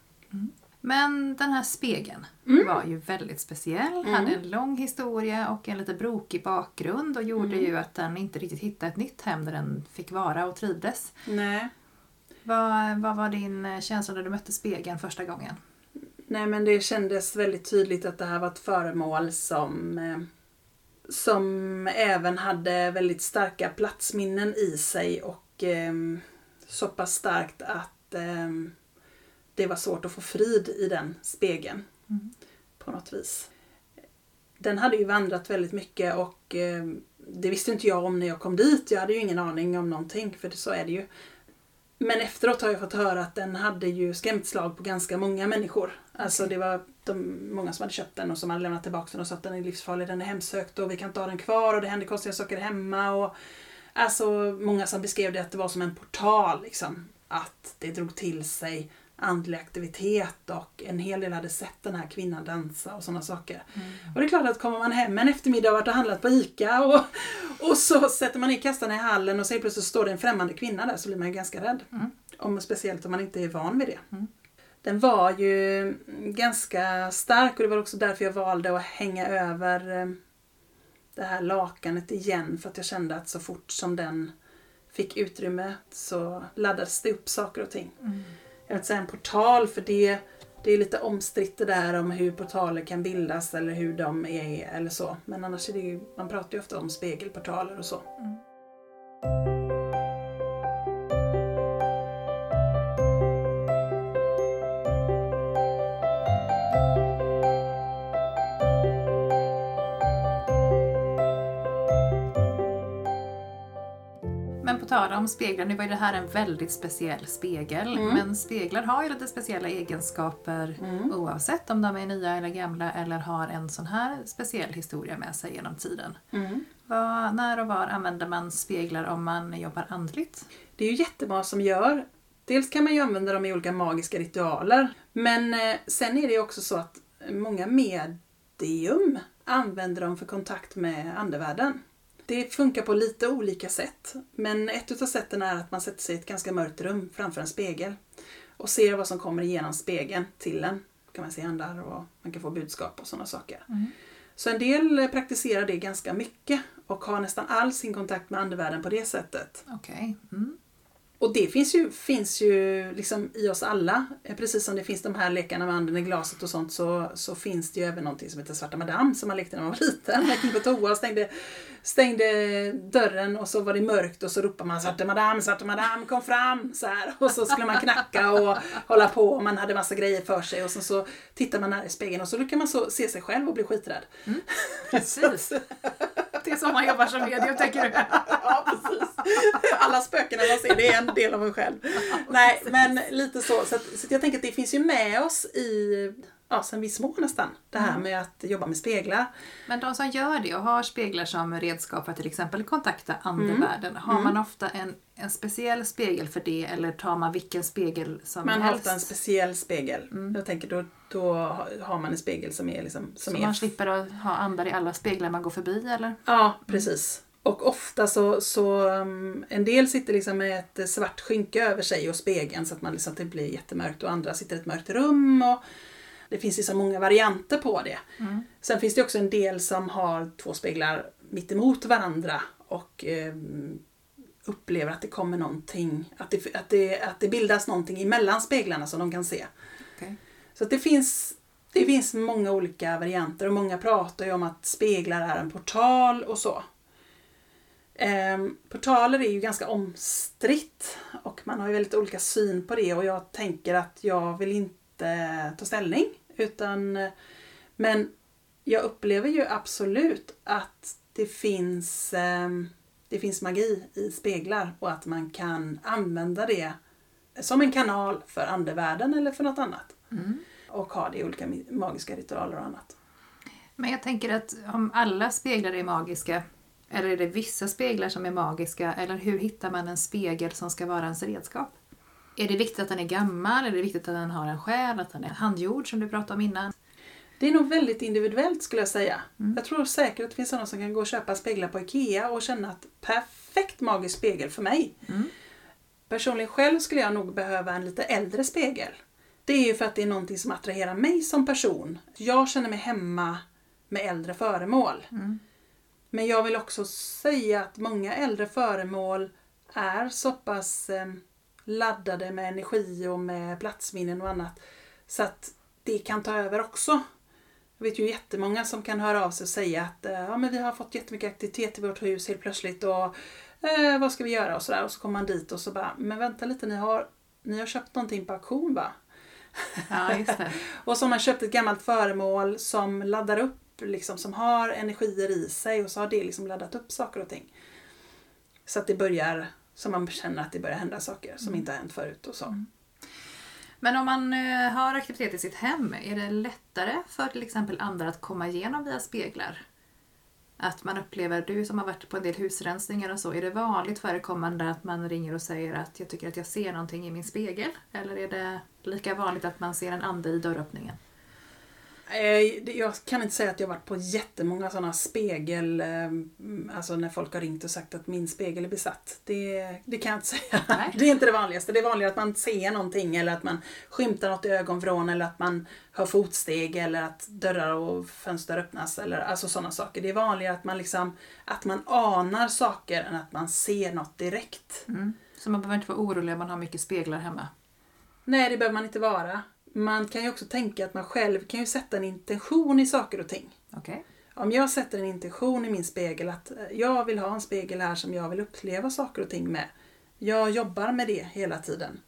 Speaker 2: Men den här spegeln
Speaker 1: Mm.
Speaker 2: var ju väldigt speciell, hade en lång historia och en lite brokig bakgrund och gjorde
Speaker 1: Mm.
Speaker 2: ju att den inte riktigt hittade ett nytt hem där den fick vara och trivdes.
Speaker 1: Nej.
Speaker 2: Vad, vad var din känsla när du mötte spegeln första gången?
Speaker 1: Nej men det kändes väldigt tydligt att det här var ett föremål som eh, som även hade väldigt starka platsminnen i sig och eh, så pass starkt att eh, det var svårt att få frid i den spegeln
Speaker 2: Mm.
Speaker 1: på något vis. Den hade ju vandrat väldigt mycket och eh, det visste inte jag om när jag kom dit. Jag hade ju ingen aning om någonting för det, så är det ju. Men efteråt har jag fått höra att den hade ju skrämt slag på ganska många människor. Alltså det var de, många som hade köpt den och som hade lämnat tillbaka den och sa att den är livsfarlig, den är hemsökt och vi kan inte ha den kvar och det händer konstiga saker hemma. Och, alltså många som beskrev det att det var som en portal liksom. Att det drog till sig andlig aktivitet och en hel del hade sett den här kvinnan dansa och sådana saker. Och det är klart att kommer man hem en eftermiddag och varit och handlat på ICA och, och så sätter man i kastarna i hallen och så plötsligt står det en främmande kvinna där så blir man ju ganska rädd.
Speaker 2: Mm.
Speaker 1: Om, speciellt om man inte är van vid det.
Speaker 2: Mm.
Speaker 1: Den var ju ganska stark och det var också därför jag valde att hänga över eh, det här lakanet igen för att jag kände att så fort som den fick utrymme så laddades det upp saker och ting.
Speaker 2: Mm.
Speaker 1: Jag vill säga en portal för det, det är lite omstritt det där om hur portaler kan bildas eller hur de är eller så. Men annars är det ju, man pratar ju ofta om spegelportaler och så.
Speaker 2: Mm. Om speglar, nu var ju det här en väldigt speciell spegel.
Speaker 1: Mm.
Speaker 2: Men speglar har ju lite speciella egenskaper
Speaker 1: Mm.
Speaker 2: oavsett om de är nya eller gamla eller har en sån här speciell historia med sig genom tiden.
Speaker 1: Mm.
Speaker 2: Vad, när och var använder man speglar om man jobbar andligt?
Speaker 1: Det är ju jättemånga som gör. Dels kan man ju använda dem i olika magiska ritualer. Men eh, sen är det ju också så att många medium använder dem för kontakt med andevärlden. Det funkar på lite olika sätt. Men ett utav sätten är att man sätter sig i ett ganska mörkt rum framför en spegel. Och ser vad som kommer igenom spegeln till en. Kan man se andar och man kan få budskap och sådana saker. Så en del praktiserar det ganska mycket och har nästan all sin kontakt med andevärlden på det sättet.
Speaker 2: Okej. Mm.
Speaker 1: Och det finns ju, finns ju liksom i oss alla. Eh, Precis som det finns de här lekarna med anden i glaset och sånt så, så finns det ju även någonting som heter Svarta Madame som man lekte när man var liten. Man gick på toa och stängde, stängde dörren och så var det mörkt och så ropade man Svarta Madame, Svarta Madame, kom fram! Så här. Och så skulle man knacka och hålla på och man hade massa grejer för sig och sen så tittar man där i spegeln och så kan man så se sig själv och bli skiträdd.
Speaker 2: Precis. Det är så man jobbar som medium, tänker du?
Speaker 1: Ja, precis. alla spökena man ser, det är en del av en själv. Nej, men lite så. Så, att, så att jag tänker att det finns ju med oss i, ja, sen vi små nästan, det här
Speaker 2: Mm.
Speaker 1: med att jobba med speglar.
Speaker 2: Men de som gör det och har speglar som redskap för att till exempel kontakta
Speaker 1: Mm.
Speaker 2: andevärlden, har man ofta en, en speciell spegel för det eller tar man vilken spegel som
Speaker 1: Man har
Speaker 2: helst?
Speaker 1: ofta en speciell spegel. Jag tänker då, då har man en spegel som är liksom, som
Speaker 2: så
Speaker 1: är
Speaker 2: man slipper att ha andar i alla speglar man går förbi eller?
Speaker 1: Ja, precis. Och ofta så, så um, en del sitter liksom med ett svart skynke över sig och spegeln så att man liksom, det blir jättemörkt och andra sitter i ett mörkt rum. Och det finns så många varianter på det. Sen finns det också en del som har två speglar mitt emot varandra och um, upplever att det kommer någonting, att det, att, det, att det bildas någonting emellan speglarna som de kan se.
Speaker 2: Okej.
Speaker 1: Så det finns det finns många olika varianter och många pratar ju om att speglar är en portal och så. Ehm, portaler är ju ganska omstritt och man har ju väldigt olika syn på det och jag tänker att jag vill inte ta ställning utan men jag upplever ju absolut att det finns, ehm, det finns magi i speglar och att man kan använda det som en kanal för andevärlden eller för något annat och ha det i olika magiska ritualer och annat.
Speaker 2: Men jag tänker att om alla speglar är magiska, eller är det vissa speglar som är magiska, eller hur hittar man en spegel som ska vara ens redskap? Är det viktigt att den är gammal, är det viktigt att den har en själ, att den är handgjord som du pratade om innan?
Speaker 1: Det är nog väldigt individuellt skulle jag säga. Jag tror säkert att det finns sådana som kan gå och köpa speglar på IKEA och känna att perfekt magisk spegel för mig. Personligen själv skulle jag nog behöva en lite äldre spegel. Det är ju för att det är någonting som attraherar mig som person. Jag känner mig hemma med äldre föremål. Men jag vill också säga att många äldre föremål är så pass eh, laddade med energi och med platsminnen och annat. Så att det kan ta över också. Jag vet ju jättemånga som kan höra av sig och säga att eh, ja, men vi har fått jättemycket aktivitet i vårt hus helt plötsligt och eh, vad ska vi göra och sådär. Och så kommer man dit och så bara, men vänta lite ni har, ni har köpt någonting på auktion va?
Speaker 2: Ja, just det.
Speaker 1: Och så har man köpt ett gammalt föremål som laddar upp, liksom, som har energier i sig och så har det liksom laddat upp saker och ting. Så att det börjar, så man känner att det börjar hända saker som inte har hänt förut och så.
Speaker 2: Men om man eh, har aktivitet i sitt hem, är det lättare för till exempel andra att komma igenom via speglar? Att man upplever, du som har varit på en del husrensningar och så, är det vanligt förekommande att man ringer och säger att jag tycker att jag ser någonting i min spegel? Eller är det lika vanligt att man ser en ande i dörröppningen?
Speaker 1: Eh, Jag kan inte säga att jag varit på jättemånga sådana spegel, eh, alltså när folk har ringt och sagt att min spegel är besatt. Det, det kan jag inte säga.
Speaker 2: Nej.
Speaker 1: Det är inte det vanligaste. Det är vanligare att man ser någonting eller att man skymtar något i ögonvrån eller att man hör fotsteg eller att dörrar och fönster öppnas eller alltså sådana saker. Det är vanligare att man liksom, att man anar saker än att man ser något direkt.
Speaker 2: Mm. Så man behöver inte vara orolig om man har mycket speglar hemma?
Speaker 1: Nej, det behöver man inte vara. Man kan ju också tänka att man själv kan ju sätta en intention i saker och ting.
Speaker 2: Okej.
Speaker 1: Om jag sätter en intention i min spegel att eh, jag vill ha en spegel här som jag vill uppleva saker och ting med. Jag jobbar med det hela tiden.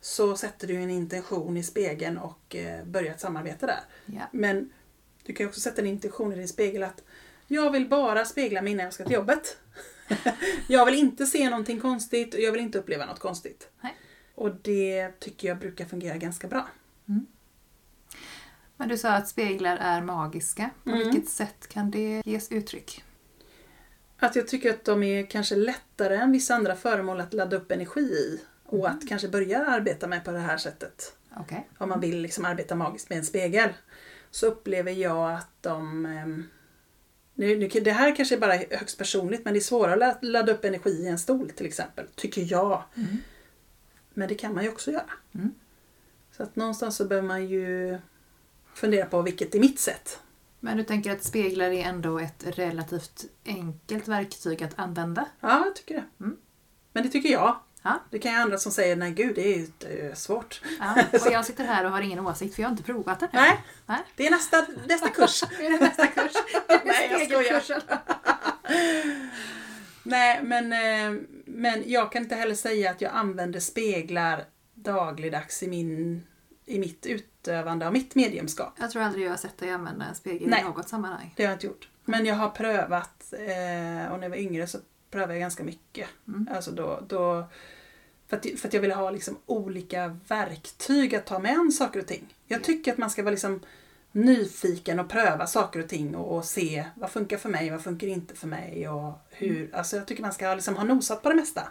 Speaker 1: Så sätter du en intention i spegeln och eh, börjar ett samarbete där.
Speaker 2: Ja.
Speaker 1: Men du kan också sätta en intention i din spegel att jag vill bara spegla mig innan jag ska till jobbet. jag vill inte se någonting konstigt och jag vill inte uppleva något konstigt.
Speaker 2: Nej.
Speaker 1: Och det tycker jag brukar fungera ganska bra.
Speaker 2: Men du sa att speglar är magiska. På
Speaker 1: Mm.
Speaker 2: vilket sätt kan det ges uttryck?
Speaker 1: Att jag tycker att de är kanske lättare än vissa andra föremål att ladda upp energi i. Och
Speaker 2: Mm.
Speaker 1: att kanske börja arbeta med på det här sättet.
Speaker 2: Okej.
Speaker 1: Om man vill liksom arbeta magiskt med en spegel. Så upplever jag att de... ehm, Nu, nu, det här kanske är bara högst personligt men det är svårare att ladda upp energi i en stol till exempel. Tycker jag.
Speaker 2: Mm.
Speaker 1: Men det kan man ju också göra.
Speaker 2: Mm.
Speaker 1: Så att någonstans så behöver man ju fundera på vilket är mitt sätt.
Speaker 2: Men du tänker att speglar är ändå ett relativt enkelt verktyg att använda?
Speaker 1: Ja, jag tycker det.
Speaker 2: Mm.
Speaker 1: Men det tycker jag.
Speaker 2: Ja.
Speaker 1: Det kan ju andra som säger nej gud det är ju det är svårt.
Speaker 2: Ja, och jag sitter här och har ingen åsikt för jag har inte provat det.
Speaker 1: Nej,
Speaker 2: Nej.
Speaker 1: det är nästa, nästa kurs.
Speaker 2: Är det nästa kurs?
Speaker 1: Nej, jag skojar. Nej, men, eh, men jag kan inte heller säga att jag använder speglar dagligdags i, min, i mitt utövande av mitt mediumskap.
Speaker 2: Jag tror aldrig jag har sett dig använda en spegel
Speaker 1: Nej.
Speaker 2: i något sammanhang.
Speaker 1: Det har jag inte gjort. Men jag har prövat, eh, och när jag var yngre så prövar jag ganska mycket.
Speaker 2: Mm.
Speaker 1: Alltså då, då, för, att, för att jag vill ha liksom olika verktyg att ta med an saker och ting. Jag tycker att man ska vara liksom nyfiken och pröva saker och ting och, och se vad funkar för mig, vad funkar inte för mig och hur. Alltså jag tycker man ska liksom ha nosat på det mesta.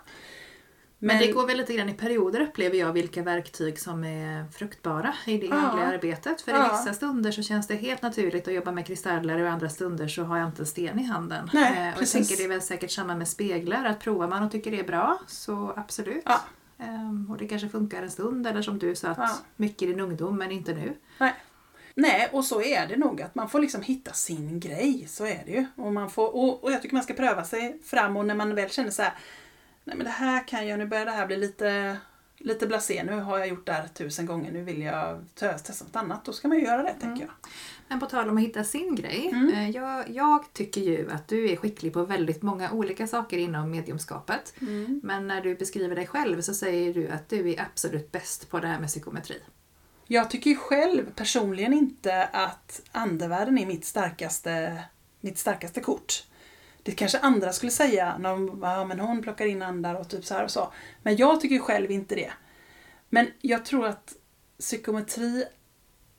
Speaker 2: Men, det går väl lite grann i perioder upplever jag vilka verktyg som är fruktbara i det
Speaker 1: Ja.
Speaker 2: andliga arbetet. För
Speaker 1: Ja.
Speaker 2: i vissa stunder så känns det helt naturligt att jobba med kristaller och i andra stunder så har jag inte en sten i handen.
Speaker 1: Nej,
Speaker 2: Eh, och jag tänker det är väl säkert samma med speglar, att provar man och tycker det är bra så absolut.
Speaker 1: Ja.
Speaker 2: Ehm, och det kanske funkar en stund eller som du sa att
Speaker 1: Ja.
Speaker 2: mycket i din ungdom men inte nu.
Speaker 1: Nej. Nej, och så är det nog. Att man får liksom hitta sin grej. Så är det ju. Och, man får, och, och jag tycker man ska pröva sig fram och när man väl känner så här. Nej men det här kan jag, nu börjar det här bli lite, lite blasé. Nu har jag gjort det här tusen gånger. Nu vill jag te- testa något annat. Då ska man ju göra det tänker jag.
Speaker 2: Men på tal om att hitta sin grej.
Speaker 1: Mm.
Speaker 2: eh, Jag, jag tycker ju att du är skicklig på väldigt många olika saker inom mediumskapet. Men när du beskriver dig själv så säger du att du är absolut bäst på det här med psykometri.
Speaker 1: Jag tycker ju själv personligen inte att andevärlden är mitt starkaste, mitt starkaste kort. Det kanske andra skulle säga när de, ja, men hon plockar in andar och typ så här och så. Men jag tycker själv inte det. Men jag tror att psykometri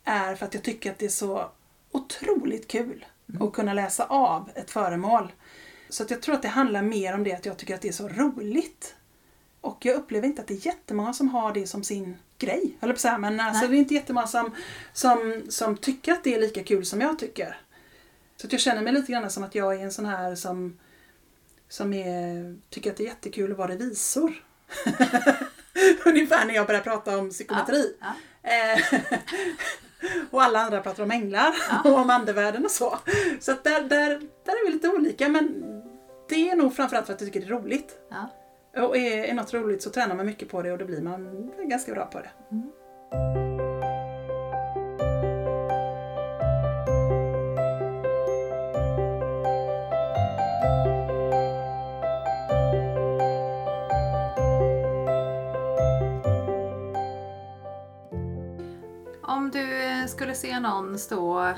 Speaker 1: är för att jag tycker att det är så otroligt kul att kunna läsa av ett föremål. Så att jag tror att det handlar mer om det att jag tycker att det är så roligt. Och jag upplever inte att det är jättemånga som har det som sin grej. Eller på så här, men alltså,
Speaker 2: Nej.
Speaker 1: det är inte jättemånga som, som, som tycker att det är lika kul som jag tycker. Så att jag känner mig lite grann som att jag är en sån här som, som är, tycker att det är jättekul att vara revisor. Ungefär när jag börjar prata om psykometri.
Speaker 2: Ja.
Speaker 1: Eh, och alla andra pratar om änglar och om andevärlden och så. Så att där, där, där är vi lite olika men det är nog framförallt för att jag tycker det är roligt.
Speaker 2: Ja.
Speaker 1: Och är, är något roligt så tränar man mycket på det och då blir man ganska bra på det.
Speaker 2: Om skulle se någon stå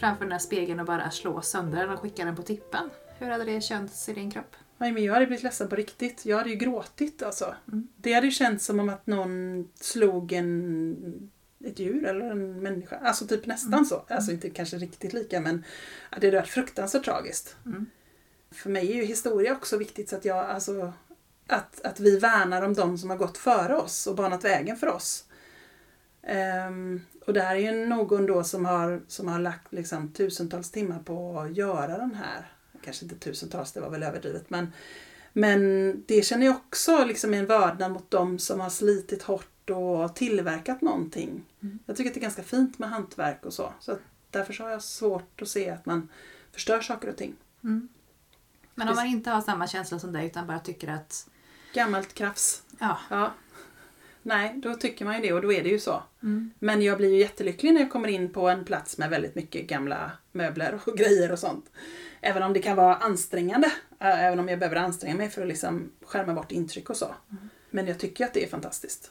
Speaker 2: framför den här spegeln och bara slå sönder den och skicka den på tippen. Hur hade det känts i din kropp?
Speaker 1: Nej, men jag hade blivit ledsen på riktigt. Jag hade ju gråtit alltså.
Speaker 2: Mm.
Speaker 1: Det hade ju känts som om att någon slog en, ett djur eller en människa. Alltså typ nästan
Speaker 2: Mm.
Speaker 1: så. Alltså inte kanske riktigt lika men det hade varit fruktansvärt tragiskt.
Speaker 2: Mm.
Speaker 1: För mig är ju historia också viktigt så att jag alltså att, att vi värnar om de som har gått före oss och banat vägen för oss. Ehm, och det här är ju någon då som har, som har lagt liksom tusentals timmar på att göra den här. Kanske inte tusentals, det var väl överdrivet. Men, men det känner jag också liksom en vördnad mot de som har slitit hårt och tillverkat någonting.
Speaker 2: Mm.
Speaker 1: Jag tycker att det är ganska fint med hantverk och så. så därför så har jag svårt att se att man förstör saker och ting.
Speaker 2: Mm. Men om man inte har samma känsla som dig utan bara tycker att
Speaker 1: Gammalt krafs.
Speaker 2: ja,
Speaker 1: Ja. Nej, då tycker man ju det och då är det ju så.
Speaker 2: mm,
Speaker 1: Men jag blir ju jättelycklig när jag kommer in på en plats med väldigt mycket gamla möbler och grejer och sånt. Även om det kan vara ansträngande. äh, Även om jag behöver anstränga mig för att liksom skärma bort intryck och så. Men jag tycker att det är fantastiskt.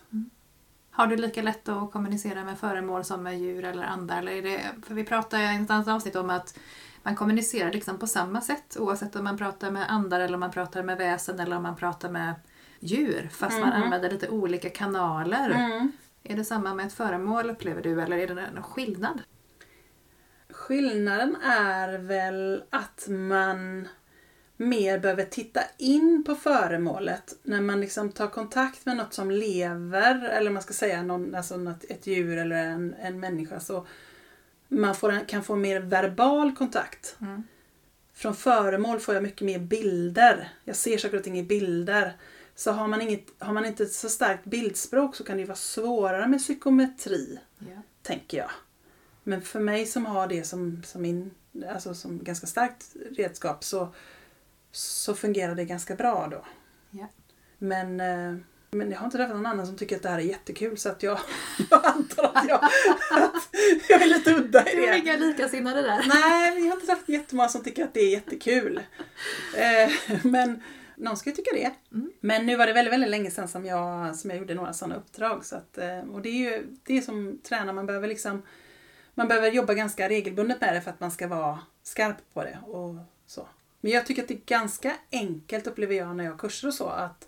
Speaker 2: Har du lika lätt att kommunicera med föremål som med djur eller andar? Eller är det, för vi pratade i ett annat avsnitt om att man kommunicerar liksom på samma sätt oavsett om man pratar med andar eller om man pratar med väsen eller om man pratar med djur fast man
Speaker 1: Mhm.
Speaker 2: använder lite olika kanaler.
Speaker 1: Mm.
Speaker 2: Är det samma med ett föremål upplever du eller är det någon skillnad?
Speaker 1: Skillnaden är väl att man mer behöver titta in på föremålet när man liksom tar kontakt med något som lever eller man ska säga någon, alltså något, ett djur eller en, en människa så man får kan få mer verbal kontakt.
Speaker 2: Mm.
Speaker 1: Från föremål får jag mycket mer bilder. Jag ser saker och ting i bilder. Så har man, inget, har man inte ett så starkt bildspråk så kan det vara svårare med psykometri
Speaker 2: Ja.
Speaker 1: tänker jag. Men för mig som har det som, som, min, alltså som ganska starkt redskap så, så fungerar det ganska bra då.
Speaker 2: Ja.
Speaker 1: Men, eh, men jag har inte träffat någon annan som tycker att det här är jättekul så att jag, jag antar att jag, att jag är lite udda i
Speaker 2: Du är
Speaker 1: det.
Speaker 2: inga likasinnade där.
Speaker 1: Nej, jag har inte träffat jättemånga som tycker att det är jättekul. Eh, men någon ska ju tycka det.
Speaker 2: Mm.
Speaker 1: Men nu var det väldigt, väldigt länge sedan som jag, som jag gjorde några sådana uppdrag. Så att, eh, och det är ju det är som tränare, man behöver liksom man behöver jobba ganska regelbundet med det för att man ska vara skarp på det. Och så. Men jag tycker att det är ganska enkelt upplever jag när jag har kurser och så att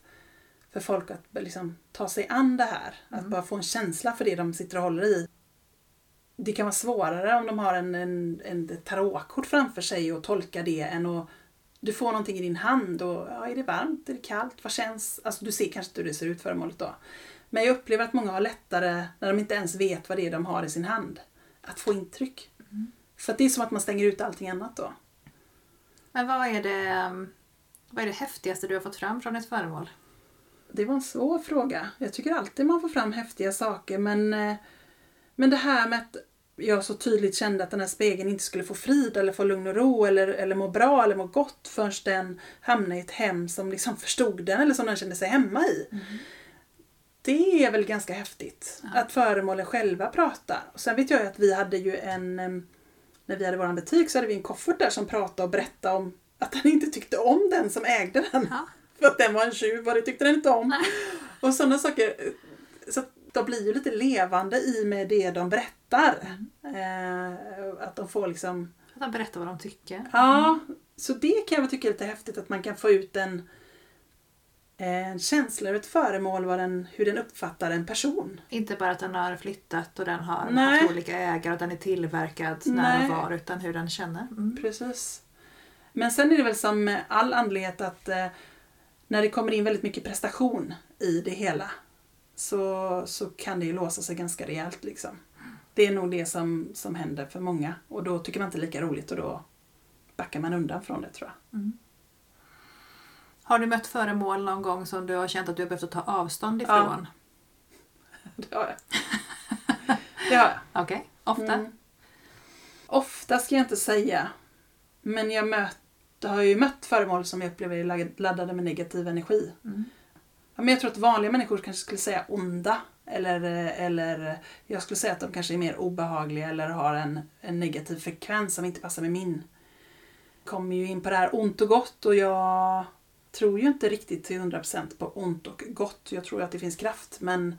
Speaker 1: för folk att liksom ta sig an det här. Att
Speaker 2: Mm.
Speaker 1: bara få en känsla för det de sitter och håller i. Det kan vara svårare om de har en, en, en tarotkort framför sig och tolka det än att du får någonting i din hand och ja, är det varmt, är det kallt, vad känns? Alltså du ser kanske inte hur det ser ut föremålet då. Men jag upplever att många har lättare, när de inte ens vet vad det är de har i sin hand, att få intryck. För att det är som att man stänger ut allting annat då.
Speaker 2: Men vad är det, vad är det häftigaste du har fått fram från ett föremål?
Speaker 1: Det var en svår fråga. Jag tycker alltid man får fram häftiga saker men, eh, men det här med att jag så tydligt kände att den här spegeln inte skulle få frid eller få lugn och ro eller, eller må bra eller må gott förrän den hamnade i ett hem som liksom förstod den eller som den kände sig hemma i. Det är väl ganska häftigt.
Speaker 2: Ja.
Speaker 1: Att föremålen själva pratar. Och sen vet jag ju att vi hade ju en, när vi hade vår butik så hade vi en koffert där som pratade och berättade om att den inte tyckte om den som ägde den.
Speaker 2: Ja.
Speaker 1: För att den var en tjuv och det tyckte den inte om.
Speaker 2: Nej.
Speaker 1: Och sådana saker. Så de blir ju lite levande i med det de berättar. Eh, att de får liksom...
Speaker 2: Att de berättar vad de tycker.
Speaker 1: Ja, så det kan jag tycka är lite häftigt att man kan få ut en, en känsla över ett föremål, vad den, hur den uppfattar en person.
Speaker 2: Inte bara att den har flyttat och den har
Speaker 1: Nej.
Speaker 2: haft olika ägare och den är tillverkad när och var utan hur den känner. Mm.
Speaker 1: Precis. Men sen är det väl som all anledning att eh, när det kommer in väldigt mycket prestation i det hela så, så kan det ju låsa sig ganska rejält. Liksom. Det är nog det som, som händer för många och då tycker man inte lika roligt och då backar man undan från det tror jag.
Speaker 2: Har du mött föremål någon gång som du har känt att du har behövt ta avstånd
Speaker 1: Ja.
Speaker 2: ifrån?
Speaker 1: Det har jag. Det har jag.
Speaker 2: Okej, ofta?
Speaker 1: Mm. Ofta ska jag inte säga. Men jag möt, har ju mött föremål som jag upplever är laddade med negativ energi.
Speaker 2: Mm.
Speaker 1: Ja, men jag tror att vanliga människor kanske skulle säga onda. Eller, eller jag skulle säga att de kanske är mer obehagliga eller har en, en negativ frekvens som inte passar med min. Kommer ju in på det här ont och gott och jag tror ju inte riktigt till 100% på ont och gott. Jag tror att det finns kraft men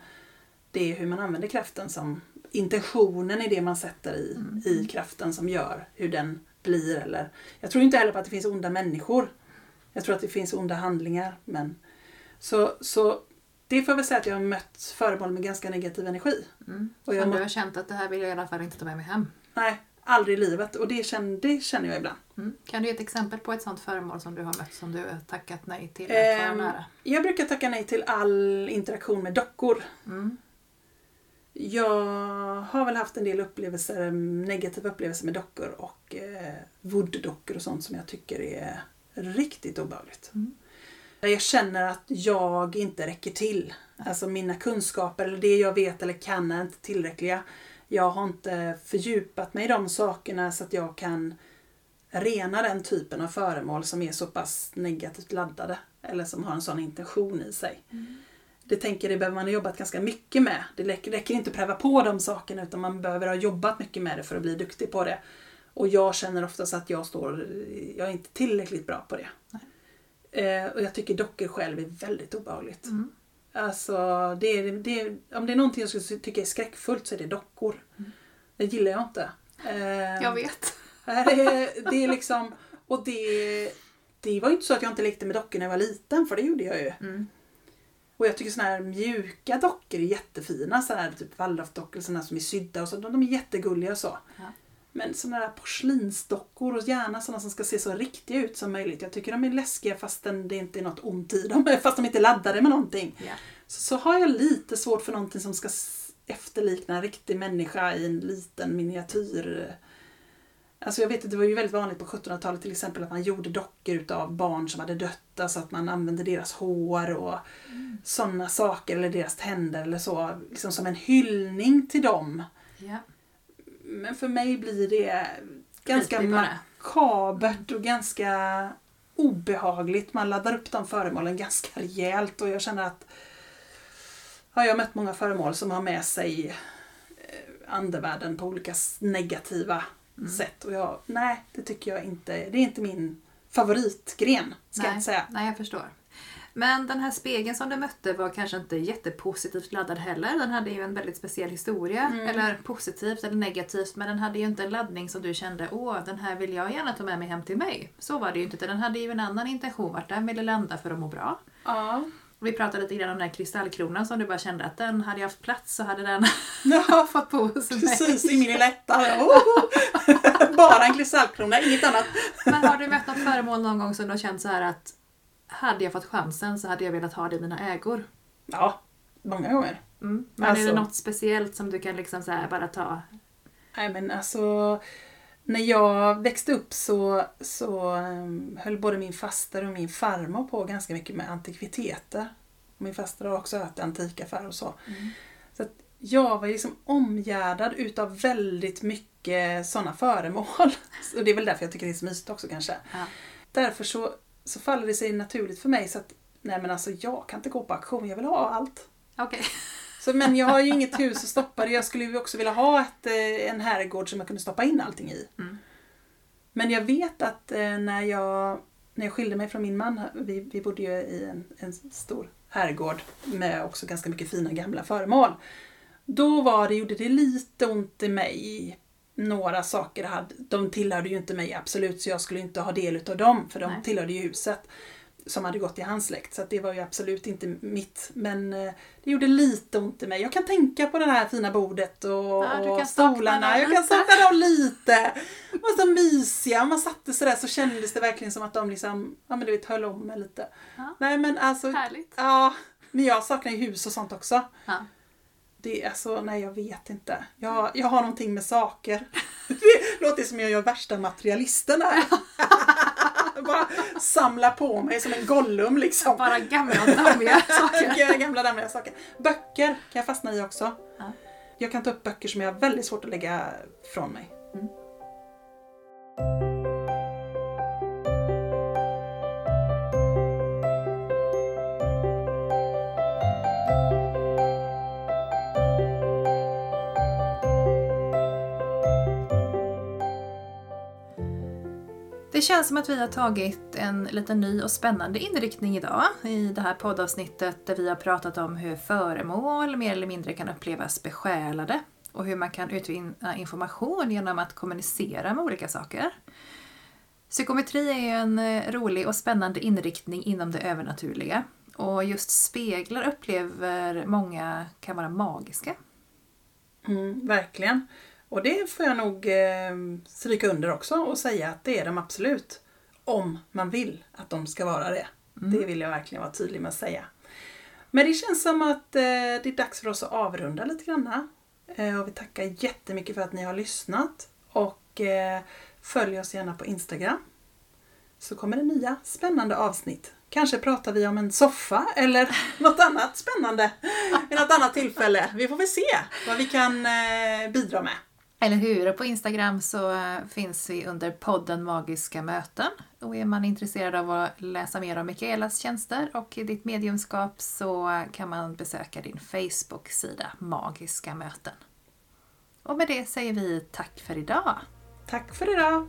Speaker 1: det är hur man använder kraften som intentionen är det man sätter i,
Speaker 2: Mm.
Speaker 1: i kraften som gör hur den blir. Eller, jag tror inte heller på att det finns onda människor. Jag tror att det finns onda handlingar. Men, så, så det får jag väl säga att jag har mött föremål med ganska negativ energi.
Speaker 2: Mm.
Speaker 1: Och jag
Speaker 2: du har känt att det här vill jag i alla fall inte ta med mig hem.
Speaker 1: Nej, aldrig i livet. Och det känner, det känner jag ibland.
Speaker 2: Mm. Kan du ge ett exempel på ett sånt föremål som du har mött som du har tackat nej till att
Speaker 1: Ehm.
Speaker 2: vara nära?
Speaker 1: Jag brukar tacka nej till all interaktion med dockor.
Speaker 2: Mm.
Speaker 1: Jag har väl haft en del upplevelser, negativa upplevelser med dockor och eh, voodoo-dockor och sånt som jag tycker är riktigt obehagligt.
Speaker 2: Mm.
Speaker 1: Jag känner att jag inte räcker till. Alltså mina kunskaper eller det jag vet eller kan är inte tillräckliga. Jag har inte fördjupat mig i de sakerna så att jag kan rena den typen av föremål som är så pass negativt laddade eller som har en sån intention i sig. Det tänker det behöver man ha jobbat ganska mycket med. Det räcker, räcker inte att pröva på de sakerna utan man behöver ha jobbat mycket med det för att bli duktig på det. Och jag känner oftast att jag står, jag är inte tillräckligt bra på det. Eh, och jag tycker dockor själv är väldigt obehagligt.
Speaker 2: Mm.
Speaker 1: Alltså, det är, det är, om det är någonting jag skulle tycka är skräckfullt så är det dockor. Det gillar jag inte. Eh,
Speaker 2: Jag vet.
Speaker 1: Det är, det är liksom, och det, det var ju inte så att jag inte lekte med dockor när jag var liten, för det gjorde jag ju.
Speaker 2: Mm.
Speaker 1: Och jag tycker såna här mjuka dockor är jättefina, så här typ waldorfdockor, som är sydda och så, de, de är jättegulliga och så.
Speaker 2: Ja.
Speaker 1: Men såna där porslinsdockor och gärna såna som ska se så riktiga ut som möjligt. Jag tycker de är läskiga fastän det inte är något ont i dem, fast de inte är laddade med någonting.
Speaker 2: Ja.
Speaker 1: Så, så har jag lite svårt för någonting som ska efterlikna en riktig människa i en liten miniatyr. Alltså jag vet att det var ju väldigt vanligt på 1700-talet till exempel att man gjorde dockor utav barn som hade dött, alltså att man använde deras hår och sådana saker, eller deras tänder eller så, liksom som en hyllning till dem.
Speaker 2: Ja.
Speaker 1: Men för mig blir det ganska makabert och ganska obehagligt. Man laddar upp de föremålen ganska rejält och jag känner att ja, jag har mött många föremål som har med sig eh, andevärlden på olika negativa
Speaker 2: Mm.
Speaker 1: sätt. Och jag, nej, det tycker jag inte. Det är inte min favoritgren, ska jag
Speaker 2: Nej.
Speaker 1: inte säga.
Speaker 2: Nej, jag förstår. Men den här spegeln som du mötte var kanske inte jättepositivt laddad heller. Den hade ju en väldigt speciell historia.
Speaker 1: Mm.
Speaker 2: Eller positivt eller negativt. Men den hade ju inte en laddning som du kände åh, den här vill jag gärna ta med mig hem till mig. Så var det ju inte. Den hade ju en annan intention vart den ville landa för att må bra.
Speaker 1: Ja.
Speaker 2: Vi pratade lite grann om den här kristallkronan som du bara kände att den hade jag haft plats så hade den
Speaker 1: ja.
Speaker 2: fått på hos mig.
Speaker 1: Precis, i min lilla etta. Oh! Bara en kristallkrona, inget annat.
Speaker 2: Men har du mött något föremål någon gång som du har känt så här att hade jag fått chansen så hade jag velat ha det i mina ägor?
Speaker 1: Ja, många gånger.
Speaker 2: Mm. Men är
Speaker 1: Alltså-
Speaker 2: det något speciellt som du kan liksom så bara ta?
Speaker 1: Nej men alltså, när jag växte upp så, så um, höll både min faster och min farmor på ganska mycket med antikviteter. Min faster har också haft antikaffär och så. Så att jag var liksom omgärdad utav väldigt mycket sådana föremål. Och det är väl därför jag tycker det är så mysigt också kanske.
Speaker 2: Ja.
Speaker 1: Därför så, så faller det sig naturligt för mig så att nej men alltså jag kan inte gå på auktion, jag vill ha allt. Så, men jag har ju inget hus att stoppa det. Jag skulle ju också vilja ha ett, eh, en herrgård som jag kunde stoppa in allting i.
Speaker 2: Mm.
Speaker 1: Men jag vet att eh, när jag, när jag skilde mig från min man, vi, vi bodde ju i en, en stor herrgård med också ganska mycket fina gamla föremål. Då var det, gjorde det lite ont i mig. Några saker hade, de tillhörde ju inte mig absolut så jag skulle inte ha del utav dem för de
Speaker 2: Nej.
Speaker 1: tillhörde ju huset som hade gått i hans släkt. Så det var ju absolut inte mitt. Men eh, det gjorde lite ont i mig. Jag kan tänka på det här fina bordet och,
Speaker 2: Ja,
Speaker 1: och stolarna. Jag kan sakna dem lite. De var så mysiga. Om man satte sig där så kändes det verkligen som att de liksom, ja men du vet, höll om mig lite.
Speaker 2: Ja.
Speaker 1: Nej men alltså,
Speaker 2: Härligt.
Speaker 1: ja. Men jag saknar ju hus och sånt också.
Speaker 2: Ja.
Speaker 1: Det alltså, nej jag vet inte. Jag, jag har någonting med saker. Det låter som jag gör värsta materialisten här. Bara samla på mig som en Gollum liksom.
Speaker 2: Bara gamla dammiga saker.
Speaker 1: Gamla, dammiga saker. Böcker kan jag fastna i också.
Speaker 2: Ja.
Speaker 1: Jag kan ta upp böcker som jag har väldigt svårt att lägga från mig.
Speaker 2: Det känns som att vi har tagit en lite ny och spännande inriktning idag i det här poddavsnittet där vi har pratat om hur föremål mer eller mindre kan upplevas besjälade och hur man kan utvinna information genom att kommunicera med olika saker. Psykometri är ju en eh, rolig och spännande inriktning inom det övernaturliga och just speglar upplever många kan vara magiska.
Speaker 1: Mm, verkligen. Och det får jag nog eh, stryka under också och säga att det är de absolut. Om man vill att de ska vara det. Det vill jag verkligen vara tydlig med att säga. Men det känns som att eh, det är dags för oss att avrunda lite grann. Eh, och vi tackar jättemycket för att ni har lyssnat. Och eh, följ oss gärna på Instagram. Så kommer det nya spännande avsnitt. Kanske pratar vi om en soffa eller något annat spännande vid något annat tillfälle. Vi får väl se vad vi kan eh, bidra med.
Speaker 2: Eller hur? Och på Instagram så eh, finns vi under podden Magiska möten. Och är man intresserad av att läsa mer om Mikaelas tjänster och ditt mediumskap så kan man besöka din Facebook-sida Magiska möten. Och med det säger vi tack för idag.
Speaker 1: Tack för idag!